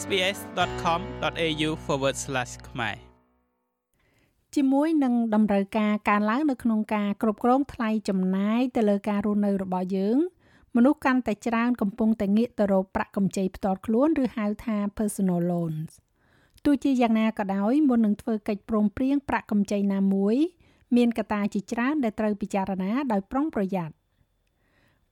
sbs.com.au/ ខ្មែរជាមួយនឹងតម្រូវការកើនឡើងនៅក្នុងការគ្រប់គ្រងថ្លៃចំណាយទៅលើការរស់នៅរបស់យើងមនុស្សកាន់តែច្រើនកំពុងតែងាកទៅរកប្រាក់កម្ចីផ្ទាល់ខ្លួនឬហៅថា personal loans ទោះជាយ៉ាងណាក៏ដោយមុននឹងធ្វើកិច្ចព្រមព្រៀងប្រាក់កម្ចីណាមួយមានកត្តាជាច្រើនដែលត្រូវពិចារណាដោយប្រុងប្រយ័ត្ន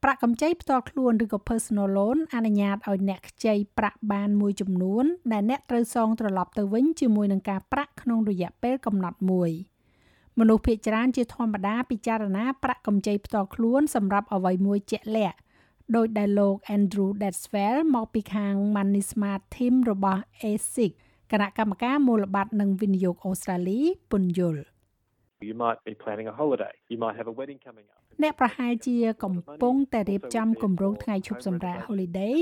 ប្រាក់កម្ចីផ្ទាល់ខ្លួនឬក៏ personal loan អនុញ្ញាតឲ្យអ្នកខ្ចីប្រាក់បានមួយចំនួន ដែលអ្នកត្រូវសងត្រឡប់ទៅវិញជាមួយនឹងការប្រាក់ក្នុងរយៈពេលកំណត់មួយមនុស្សភាគច្រើនជាធម្មតាពិចារណាប្រាក់កម្ចីផ្ទាល់ខ្លួនសម្រាប់អ្វីមួយជាក់លាក់ដោយដែលលោក Andrew Detzfeld មកពីខាង Money Smart Team របស់ ASIC គណៈកម្មការមូលបត្រនិងវិនិយោគអូស្ត្រាលីពន្យល់ You might be planning a holiday. You might have a wedding coming up. អ្នកប្រហែលជាកំពុងតែរៀបចំគម្រោងថ្ងៃឈប់សម្រាក holiday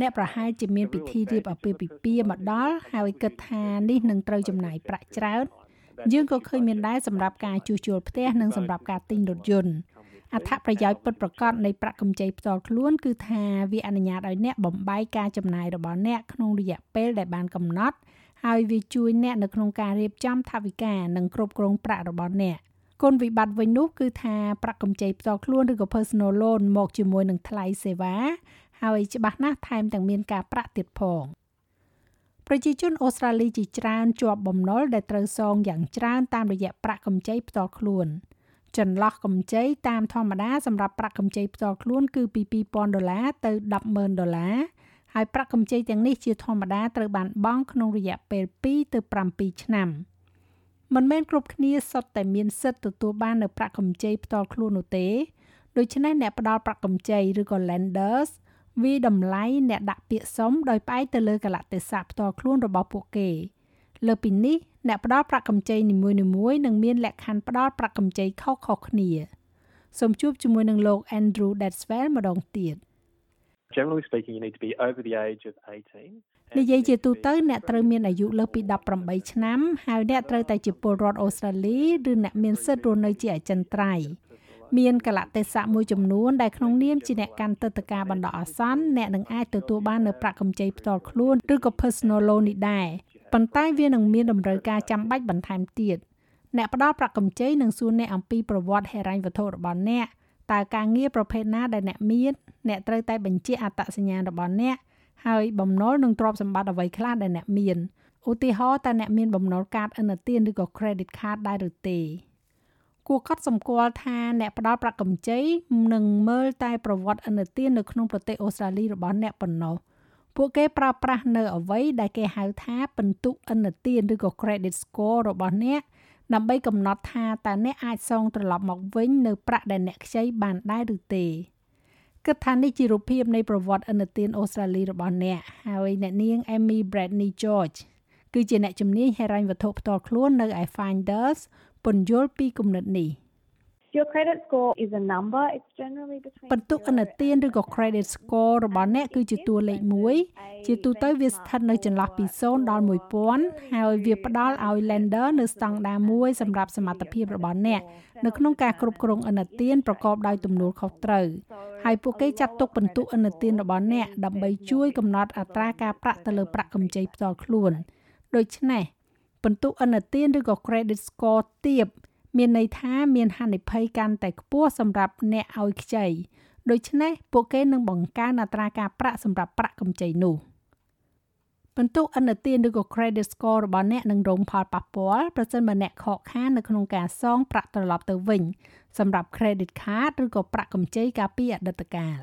អ្នកប្រហែលជាមានពិធីរៀបអាពាហ៍ពិពាហ៍មកដល់ហើយគិតថានេះនឹងត្រូវចំណាយប្រាក់ច្រើនយើងក៏ឃើញមានដែរសម្រាប់ការជួសជុលផ្ទះនិងសម្រាប់ការទិញរថយន្តអត្ថប្រយោជន៍ពិតប្រាកដនៃប្រាក់កម្ចីផ្ទាល់ខ្លួនគឺថាវាអនុញ្ញាតឲ្យអ្នកបំបែកការចំណាយរបស់អ្នកក្នុងរយៈពេលដែលបានកំណត់ហើយវាជួយអ្នកនៅក្នុងការរៀបចំថវិកានិងគ្រប់គ្រងប្រាក់របស់អ្នក គុណវិបត្តិវិញនោះគឺថាប្រាក់កម្ចីផ្ទាល់ខ្លួនឬក៏ personal loan មកជាមួយនឹងថ្លៃសេវា ហើយច្បាស់ណាស់ថែមទាំងមានការប្រាក់ទៀតផងប្រជាជនអូស្ត្រាលីជាច្រើនជាប់បំណុលដែលត្រូវសងយ៉ាងច្រើនតាមរយៈប្រាក់កម្ចីផ្ទាល់ខ្លួន។ចន្លោះកម្ចីតាមធម្មតាសម្រាប់ប្រាក់កម្ចីផ្ទាល់ខ្លួនគឺពី2000ដុល្លារទៅ100,000ដុល្លារហើយប្រាក់កម្ចីទាំងនេះជាធម្មតាត្រូវបានបង់ក្នុងរយៈពេល2ទៅ7ឆ្នាំ មិនមែនគ្រប់គ្នាសុទ្ធតែមានសិទ្ធិទទួលបាននូវប្រាក់កម្ចីផ្ទាល់ខ្លួននោះទេដូច្នេះអ្នកផ្ដល់ប្រាក់កម្ចីឬក៏ lenders វាតម្លៃអ្នកដាក់ពាក្យសុំដោយផ្អែកទៅលើកលៈទេសៈផ្ទាល់ខ្លួនរបស់ពួកគេលើពីនេះអ្នកផ្ដល់ប្រាក់កម្ចីនីមួយៗនឹងមានលក្ខខណ្ឌផ្ដល់ប្រាក់កម្ចីខុសៗគ្នាសូមជួបជាមួយនឹងលោក Andrew Detzwell ម្ដងទៀត Generally speaking you need to be over the age of 18និយាយជាទូទៅអ្នកត្រូវមានអាយុលើសពី18ឆ្នាំហើយអ្នកត្រូវតែជាពលរដ្ឋអូស្ត្រាលីឬអ្នកមានសិទ្ធិរស់នៅជាអចិន្ត្រៃយ៍មានកលៈទេសៈមួយចំនួនដែលក្នុងនាមជាអ្នកកាន់ទឹកតការបណ្ដោះអាសន្នអ្នកនឹងអាចទទួលបាននៅប្រាក់កម្ចីផ្ទាល់ខ្លួនឬក៏ personal loan នេះដែរប៉ុន្តែវានឹងមានតម្រូវការចាំបាច់បន្ថែមទៀតអ្នកផ្ដល់ប្រាក់កម្ចីនឹងសួរអ្នកអំពីប្រវត្តិហិរញ្ញវត្ថុរបស់អ្នក តើការងារប្រភេទណាដែលអ្នកមានអ្នកត្រូវតែបញ្ជាក់អត្តសញ្ញាណរបស់អ្នកហើយបំណុលនឹងទ្រព្យសម្បត្តិអ្វីខ្លះដែលអ្នកមានឧទាហរណ៍តើអ្នកមានបំណុលកាតឥណទានឬក៏ credit card ដែរឬទេគួរកត់សម្គាល់ថាអ្នកផ្ដល់ប្រាក់កម្ចីនឹងមើលតែប្រវត្តិឥណទាននៅក្នុងប្រទេសអូស្ត្រាលីរបស់អ្នកប៉ុណ្ណោះពួកគេប្រើប្រាស់នៅអ្វីដែលគេហៅថាពិន្ទុឥណទានឬក៏ credit score របស់អ្នក ដើម្បីកំណត់ថាតើអ្នកអាចសងត្រឡប់មកវិញនៅប្រាក់ដែលអ្នកខ្ចីបានដែរឬទេគិតថានេះជារូបភាពនៃប្រវត្តិឥណទានអូស្ត្រាលីរបស់អ្នកហើយអ្នកនាង Amy Bradley George គឺជាអ្នកជំនាញហិរញ្ញវត្ថុផ្ទាល់ខ្លួននៅឯ Finders ពន្យល់ពីគំនិតនេះ។ Your credit score is a number it's generally between បន្ទុកឥណទានឬក៏ credit score របស់អ្នកគឺជាតួលេខមួយជាទូទៅវាស្ថិតនៅចន្លោះពី0ដល់1000ហើយវាផ្ដល់ឲ្យ lender នៅស្តង់ដារមួយសម្រាប់សមត្ថភាពរបស់អ្នកនៅក្នុងការគ្រប់គ្រងឥណទានប្រកបដោយទំនួលខុសត្រូវហើយពួកគេចាត់ទុកបន្ទុកឥណទានរបស់អ្នកដើម្បីជួយកំណត់អត្រាការប្រាក់ទៅលើប្រាក់កម្ចីផ្ទាល់ខ្លួនដូច្នេះបន្ទុកឥណទានឬក៏ credit score ទាប មានន័យថាមានហានិភ័យកាន់តែខ្ពស់សម្រាប់អ្នកឲ្យខ្ចីដូច្នេះពួកគេនឹងបង្កើនអត្រាការប្រាក់សម្រាប់ប្រាក់កម្ចីនោះបន្ទុកឥណទានឬក៏ credit score របស់អ្នកនឹងរងផលប៉ះពាល់ប្រសិនបើអ្នកខកខាននៅក្នុងការសងប្រាក់ត្រឡប់ទៅវិញសម្រាប់ credit card ឬក៏ប្រាក់កម្ចីកាលពីអតីតកាល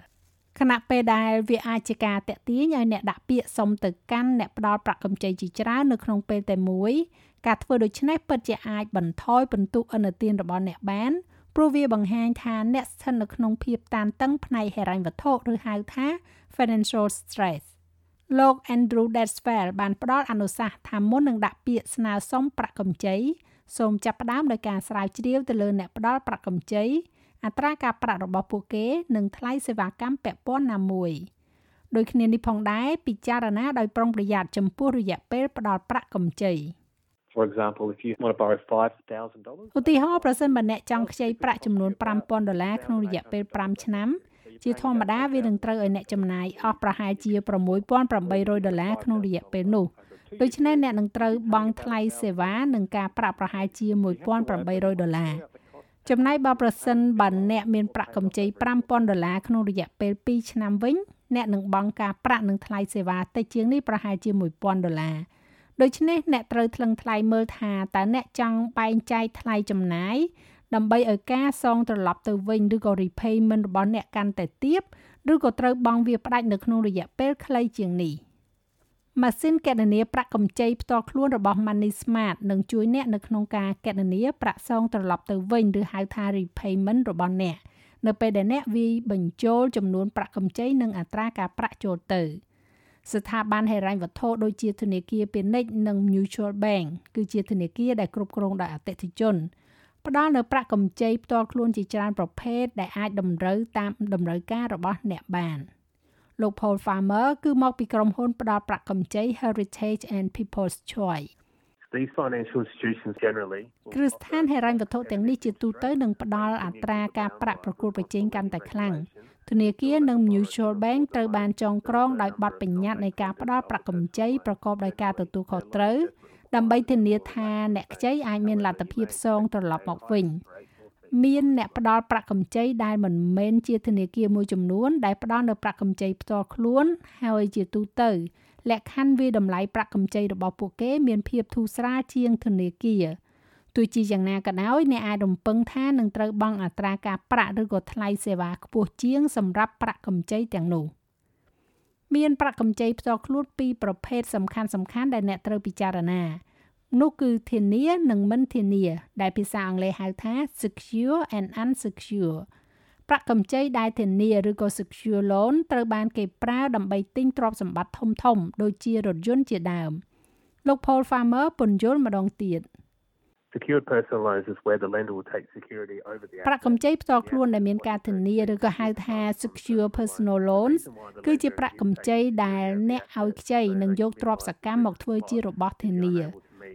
ខណៈពេលដែលវាអាចជាការតាក់ទាញឲ្យអ្នកដាក់ពាក្យសុំទៅកាន់អ្នកផ្ដល់ប្រាក់កម្ចីជាច្រើននៅក្នុងពេលតែមួយការធ្វើដូច្នេះពិតជាអាចបន្ថយពិន្ទុឥណទានរបស់អ្នកបានព្រោះវាបង្ហាញថាអ្នកស្ថិតនៅក្នុងភាពតានតឹងផ្នែកហិរញ្ញវត្ថុឬហៅថា financial stress លោក Andrew Detzfeld បានផ្ដល់អនុសាសន៍ថាមុននឹងដាក់ពាក្យស្នើសុំប្រាក់កម្ចីសូមចាប់ផ្ដើមដោយការស្រាវជ្រាវទៅលើអ្នកផ្ដល់ប្រាក់កម្ចី អត្រាការប្រាក់របស់ពួកគេនិងថ្លៃសេវាកម្មពាក់ព័ន្ធណាមួយដូចគ្នានេះផងដែរពិចារណាដោយប្រុងប្រយ័ត្នចំពោះរយៈពេលផ្ដល់ប្រាក់កម្ចី For example, if you want to borrow $5,000, ឧទាហរណ៍ប្រសិនបើអ្នកចង់ខ្ចីប្រាក់ចំនួន5000ដុល្លារក្នុងរយៈពេល5ឆ្នាំជាធម្មតាវានឹងត្រូវឲ្យអ្នកចំណាយអស់ប្រហែលជា6800ដុល្លារក្នុងរយៈពេលនោះដូច្នេះអ្នកនឹងត្រូវបង់ថ្លៃសេវានិងការប្រាក់ប្រហែលជា1800ដុល្លារ ចំណែកបើប្រសិនបើអ្នកមានប្រាក់កម្ចី5000ដុល្លារក្នុងរយៈពេល2ឆ្នាំវិញអ្នកនឹងបង់ការប្រាក់និងថ្លៃសេវាតិចជាងនេះប្រហែលជា1000ដុល្លារដូច្នេះអ្នកត្រូវថ្លឹងថ្លែងមើលថាតើអ្នកចង់បែងចែកថ្លៃចំណាយដើម្បីឲ្យការសងត្រឡប់ទៅវិញឬក៏ repayment របស់អ្នកកាន់តែទាបឬក៏ត្រូវបង់វាផ្ដាច់នៅក្នុងរយៈពេលខ្លីជាងនេះ ម៉ាស៊ីនគណនាប្រាក់កម្ចីផ្ទាល់ខ្លួនរបស់ Money Smart នឹងជួយអ្នកនៅក្នុងការគណនាប្រាក់សងត្រឡប់ទៅវិញឬហៅថា repayment របស់អ្នកនៅពេលដែលអ្នកវាយបញ្ចូលចំនួនប្រាក់កម្ចីនិងអត្រាការប្រាក់ចូលទៅស្ថាប័នហិរញ្ញវត្ថុដូចជាធនាគារពាណិជ្ជនិង Mutual Bank គឺជាធនាគារដែលគ្រប់គ្រងដោយអតិថិជនផ្ដល់នៅប្រាក់កម្ចីផ្ទាល់ខ្លួនជាច្រើនប្រភេទដែលអាចតម្រូវតាមតម្រូវការរបស់អ្នកបាន លោក Paul Farmer គឺមកពីក្រុមហ៊ុនផ្ដល់ប្រាក់កម្ចី Heritage and People's Choice These financial institutions generally គ្រឹះស្ថានហិរញ្ញវត្ថុទាំងនេះជាទូទៅនឹងផ្ដល់អត្រាការប្រាក់ប្រកួតប្រជែងកាន់តែខ្លាំងធនាគារនិង Mutual Bank ត្រូវបានចងក្រងដោយបទបញ្ញត្តិនៃការផ្ដល់ប្រាក់កម្ចីប្រកបដោយការទទួលខុសត្រូវដើម្បីធានាថាអ្នកខ្ចីអាចមានលទ្ធភាពសងត្រឡប់មកវិញ មានអ្នកផ្ដល់ប្រាក់កម្ចីដែលមិនមែនជាធនាគារមួយចំនួនដែលផ្ដល់នៅប្រាក់កម្ចីផ្ទាល់ខ្លួនហើយជាទូទៅលក្ខខណ្ឌវាតម្លៃប្រាក់កម្ចីរបស់ពួកគេមានភាពធូរស្រាលជាងធនាគារទោះជាយ៉ាងណាក៏ដោយអ្នកអាចរំពឹងថានឹងត្រូវបង់អត្រាការប្រាក់ឬក៏ថ្លៃសេវាខ្ពស់ជាងសម្រាប់ប្រាក់កម្ចីទាំងនោះមានប្រាក់កម្ចីផ្ទាល់ខ្លួនពីរប្រភេទសំខាន់សំខាន់ដែលអ្នកត្រូវពិចារណា នោះគឺធានានិងមិនធានា ដែលភាសាអង់គ្លេសហៅថា secure and unsecure ប្រាក់កម្ចីដែលធានាឬក៏ secure loan ត្រូវបានគេប្រើដើម្បីទិញទ្រព្យសម្បត្តិធំធំ ដូចជារថយន្តជាដើមលោក Paul Farmer ពន្យល់ម្ដងទៀត Secured personal loans is where the lender will take security over the ប្រាក់កម្ចីផ្ទាល់ខ្លួនដែលមានការធានាឬក៏ហៅថា secure personal loans គឺជាប្រាក់កម្ចីដែលអ្នកឲ្យខ្ចីនឹងយកទ្រព្យសកម្មមកធ្វើជារបស់ធានា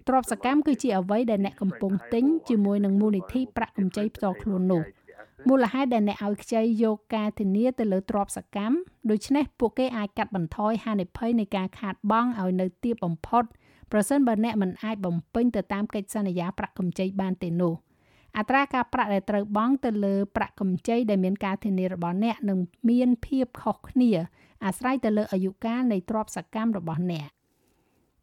ទ្រព្យសកម្មគឺជាអ្វីដែលអ្នកកំពុងទិញជាមួយនឹងមូលនិធិប្រាក់កម្ចីផ្ទាល់ខ្លួននោះមូលហេតុដែលអ្នកឲ្យខ្ចីយកការធានាទៅលើទ្រព្យសកម្មដូច្នេះពួកគេអាចកាត់បន្ថយហានិភ័យនៃការខាតបង់ឲ្យនៅទាបបំផុតប្រសិនបើអ្នកមិនអាចបំពេញទៅតាមកិច្ចសន្យាប្រាក់កម្ចីបានទេនោះអត្រាការប្រាក់ដែលត្រូវបង់ទៅលើប្រាក់កម្ចីដែលមានការធានារបស់អ្នកនឹងមានភាពខុសគ្នាអាស្រ័យទៅលើអាយុកាលនៃទ្រព្យសកម្មរបស់អ្នក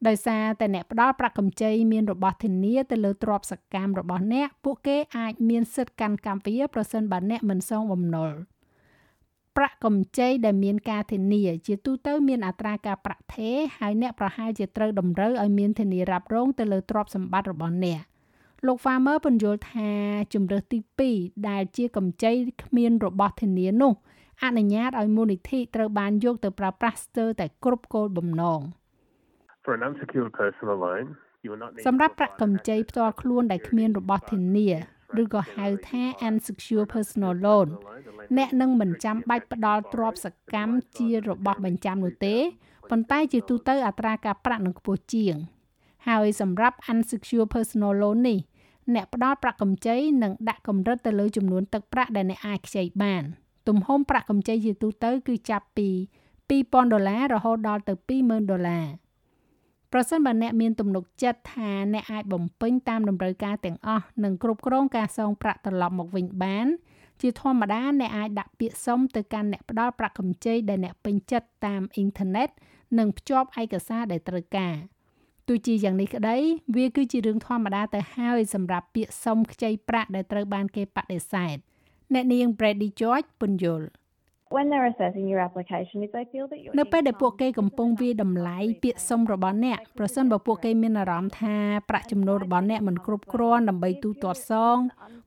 ដោយសារតែអ្នកផ្ដល់ប្រាក់កម្ចីមានរបស់ធានាទៅលើទ្រព្យសកម្មរបស់អ្នកពួកគេអាចមានសិទ្ធិកាន់កម្មវាប្រសិនបើអ្នកមិនសងបំណុលប្រាក់កម្ចីដែលមានការធានា ជាទូទៅមានអត្រាការប្រាក់ថេរហើយអ្នកប្រហែលជាត្រូវតម្រូវឲ្យមានធានារ៉ាប់រងទៅលើទ្រព្យសម្បត្តិរបស់អ្នកលោក Farmer ពន្យល់ថាជំរើសទី2ដែលជាកម្ចីគ្មានរបស់ធានានោះអនុញ្ញាតឲ្យមូលនិធិត្រូវបានយកទៅប្រើប្រាស់ស្ទើរតែគ្រប់គោលបំណង។ សម្រាប់ប្រាក់កម្ចីផ្ទាល់ខ្លួនដែលគ្មានរបស់ធានាឬក៏ហៅថា unsecured personal loan អ្នកនឹងមិនចាំបាច់ផ្ដល់ទ្រព្យសកម្មជារបស់បញ្ចាំនោះទេប៉ុន្តែជាទូទៅអត្រាការប្រាក់នឹងខ្ពស់ជាង ហើយសម្រាប់ unsecured personal loan នេះអ្នកផ្ដល់ប្រាក់កម្ចីនឹងដាក់កម្រិតទៅលើចំនួនទឹកប្រាក់ដែលអ្នកអាចខ្ចីបាន ទំហំប្រាក់កម្ចីជាទូទៅគឺចាប់ពី2000ដុល្លាររហូតដល់ទៅ20000ដុល្លារ ប្រសិនបើអ្នកមានទំនុកចិត្តថាអ្នកអាចបំពេញតាមតម្រូវការទាំងអស់និងគ្រប់គ្រងការសងប្រាក់ត្រឡប់មកវិញបាន ជាធម្មតាអ្នកអាចដាក់ពាក្យសុំទៅកាន់អ្នកផ្ដល់ប្រាក់កម្ចីដែលអ្នកពេញចិត្តតាមអ៊ីនធឺណិតនិងភ្ជាប់ឯកសារដែលត្រូវការទោះជាយ៉ាងនេះក្តី វាគឺជារឿងធម្មតាទៅហើយសម្រាប់ពាក្យសុំខ្ចីប្រាក់ដែលត្រូវបានគេបដិសេធអ្នកនាង Brady George ពន្យល់ when they're assessing your application if they feel that you're នៅពេលដែលពួកគេកំពុងវាតម្លៃពាក្យសុំរបស់អ្នកប្រសិនបើពួកគេមានអារម្មណ៍ថាប្រាក់ចំណូលរបស់អ្នកមិនគ្រប់គ្រាន់ដើម្បីទូទាត់សង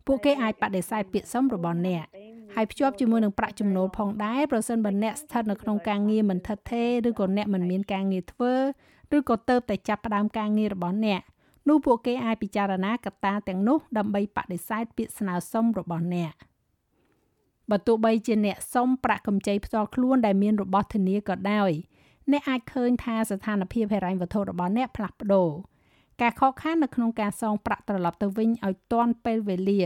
ពួកគេអាចបដិសេធពាក្យសុំរបស់អ្នកហើយភ្ជាប់ជាមួយនឹងប្រាក់ចំណូលផងដែរប្រសិនបើអ្នកស្ថិតនៅក្នុងការងារមិនថិតថេរឬក៏អ្នកមិនមានការងារធ្វើឬក៏ទៅតែចាប់ផ្ដើមការងាររបស់អ្នកនោះពួកគេអាចពិចារណាកត្តាទាំងនោះដើម្បីបដិសេធពាក្យស្នើសុំរបស់អ្នក។ បើទោះបីជាអ្នកសុំប្រាក់កម្ចីផ្ទាល់ខ្លួនដែលមានរបស់ធានាក៏ដោយអ្នកអាចឃើញថាស្ថានភាពហិរញ្ញវត្ថុរបស់អ្នកផ្លាស់ប្ដូរការខកខាននៅក្នុងការសងប្រាក់ត្រឡប់ទៅវិញឲ្យទាន់ពេលវេលា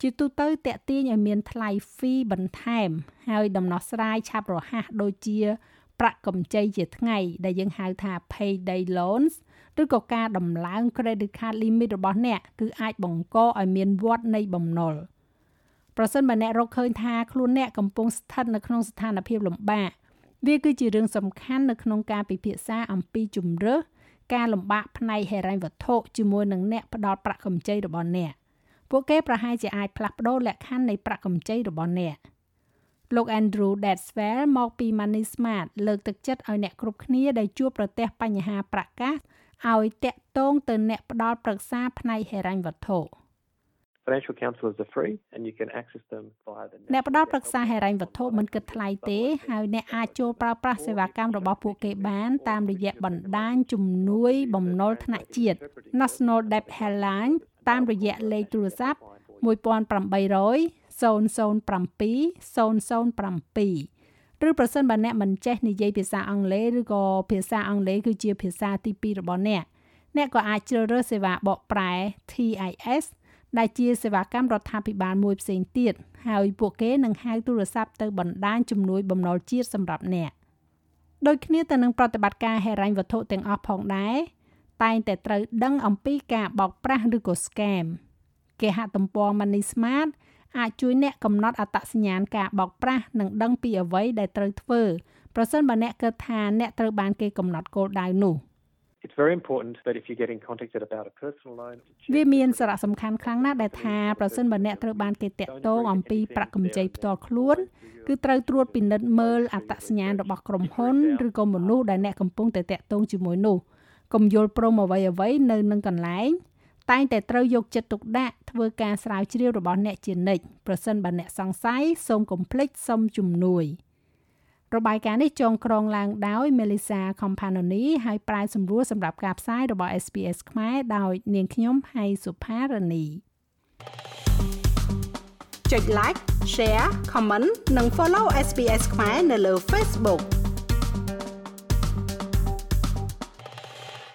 ជាទូទៅតេទៀងឲ្យមានថ្លៃ fee បន្ថែម ហើយដំណោះស្រាយឆាប់រហ័សដូចជា ប្រាក់កម្ចីជាថ្ងៃ ដែលយើងហៅថា payday loans ឬក៏ការដំឡើង credit card limit របស់អ្នក គឺអាចបង្កឲ្យមានវត្តនៃបំណុល ប្រសិនបើអ្នករកឃើញថាខ្លួនអ្នកកំពុងស្ថិតនៅក្នុងស្ថានភាពលំបាកវាគឺជារឿងសំខាន់នៅក្នុងការពិភាក្សាអំពីជំរើសការលំបាកផ្នែកហិរញ្ញវត្ថុជាមួយនឹងអ្នកផ្ដល់ប្រាក់កម្ចីរបស់អ្នកពួកគេប្រហែលជាអាចផ្លាស់ប្ដូរលក្ខខណ្ឌនៃប្រាក់កម្ចីរបស់អ្នកលោក Andrew Datswell មកពី Money Smart លើកទឹកចិត្តឲ្យអ្នកគ្រប់គ្នាដែលជួបប្រទះបញ្ហាប្រាក់កាសឲ្យតាក់ទងទៅអ្នកផ្ដល់ប្រឹក្សាផ្នែកហិរញ្ញវត្ថុ Financial counselors are free and you can access them via the អ្នកផ្ដល់ប្រឹក្សាហិរញ្ញវត្ថុមិនគិតថ្លៃទេហើយអ្នកអាចចូលប្រើប្រាស់សេវាកម្មរបស់ពួកគេបានតាមរយៈបណ្ដាញជំនួយបំណុលថ្នាក់ជាតិ National Debt Helpline តាមរយៈលេខទូរស័ព្ទ1800 007 007ឬប្រសិនបើអ្នកមិនចេះនិយាយភាសាអង់គ្លេសឬក៏ភាសាអង់គ្លេសគឺជាភាសាទី2របស់អ្នកអ្នកក៏អាចជ្រើសរើសសេវាបកប្រែ TIS ដែលជាសេវាកម្មរដ្ឋាភិបាលមួយផ្សេងទៀតហើយពួកគេនឹងហៅទូរស័ព្ទទៅបណ្ដាញជំនួយបំណុលជាតិសម្រាប់អ្នកដូចគ្នាទៅនឹងប្រតិបត្តិការហិរញ្ញវត្ថុទាំងអស់ផងដែរតែងតែត្រូវដឹងអំពីការបោកប្រាស់ឬក៏ scam គេហទំព័រ Money Smart អាចជួយអ្នកកំណត់អត្តសញ្ញាណការបោកប្រាស់និងដឹងពីអ្វីដែលត្រូវធ្វើប្រសិនបើអ្នកគិតថាអ្នកត្រូវបានគេកំណត់គោលដៅនោះ It's very important that if you're getting contacted about a personal loan វាមានសារៈសំខាន់ខ្លាំងណាស់ដែលថាប្រសិនបើអ្នកត្រូវបានគេតាក់ទងអំពីប្រាក់កម្ចីផ្ទាល់ខ្លួនគឺត្រូវត្រួតពិនិត្យមើលអត្តសញ្ញាណរបស់ក្រុមហ៊ុនឬក៏មនុស្សដែលអ្នកកំពុងតែតាក់ទងជាមួយនោះកុំយល់ព្រមអ្វីអ្វីនៅនឹងកន្លែងតែងតែត្រូវយកចិត្តទុកដាក់ធ្វើការស្រាវជ្រាវរបស់អ្នកជានិច្ចប្រសិនបើអ្នកសង្ស័យសូមកុំភ្លេចសុំជំនួយ របាយការណ៍នេះចងក្រងឡើងដោយ Melissa Companoni ហើយប្រែសម្រួលសម្រាប់ការផ្សាយរបស់ SPS ខ្មែរដោយនាងខ្ញុំហៃសុផារនីចុច like share comment និង follow SPS ខ្មែរនៅលើ Facebook